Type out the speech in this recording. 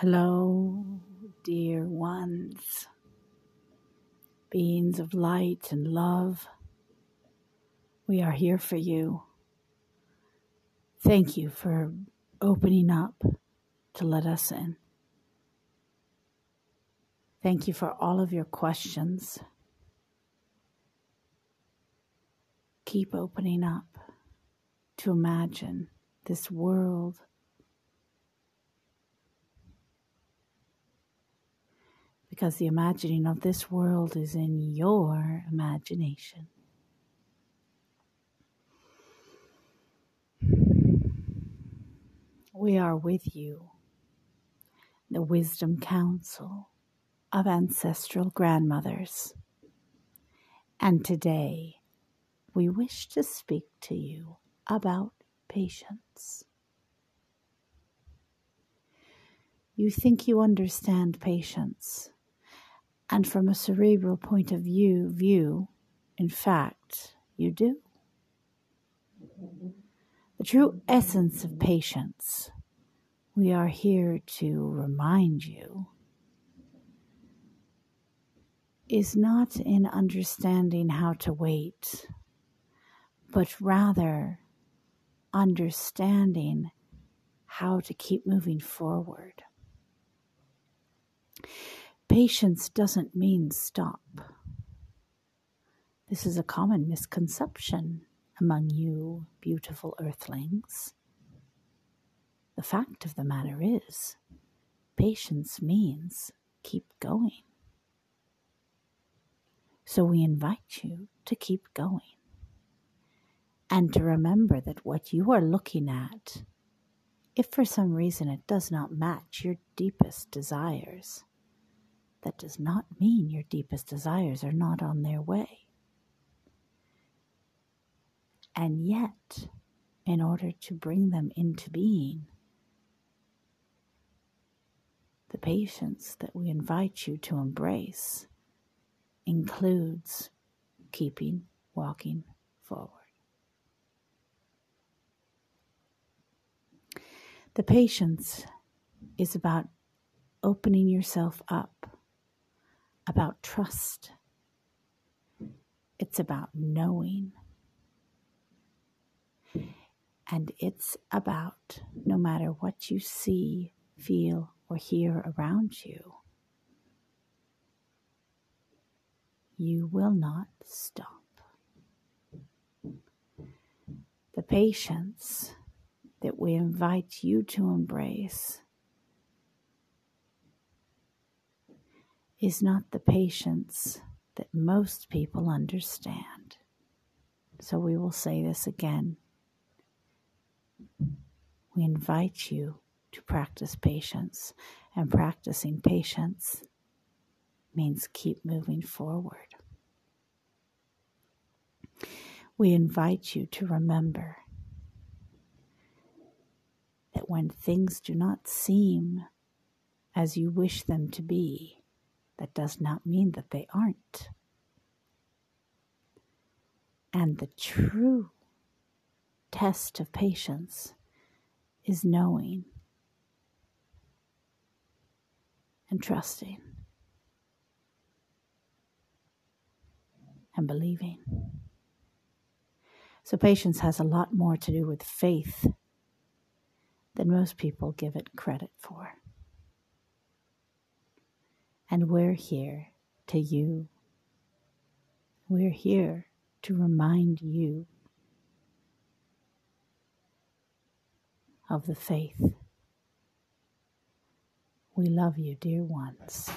Hello, dear ones, beings of light and love. We are here for you. Thank you for opening up to let us in. Thank you for all of your questions. Keep opening up to imagine this world because the imagining of this world is in your imagination. We are with you, the Wisdom Council of Ancestral Grandmothers. And today we wish to speak to you about patience. You think you understand patience and from a cerebral point of view, view, in fact, you do. The true essence of patience, we are here to remind you, is not in understanding how to wait, but rather understanding how to keep moving forward. Patience doesn't mean stop. This is a common misconception among you, beautiful earthlings. The fact of the matter is, patience means keep going. So we invite you to keep going and to remember that what you are looking at, if for some reason it does not match your deepest desires, that does not mean your deepest desires are not on their way. And yet, in order to bring them into being, the patience that we invite you to embrace includes keeping walking forward. The patience is about opening yourself up about trust. It's about knowing. And it's about no matter what you see, feel, or hear around you, you will not stop. The patience that we invite you to embrace is not the patience that most people understand. So we will say this again. We invite you to practice patience, and practicing patience means keep moving forward. We invite you to remember that when things do not seem as you wish them to be, that does not mean that they aren't. And the true test of patience is knowing and trusting and believing. So, patience has a lot more to do with faith than most people give it credit for. And we're here to you. We're here to remind you of the faith. We love you, dear ones.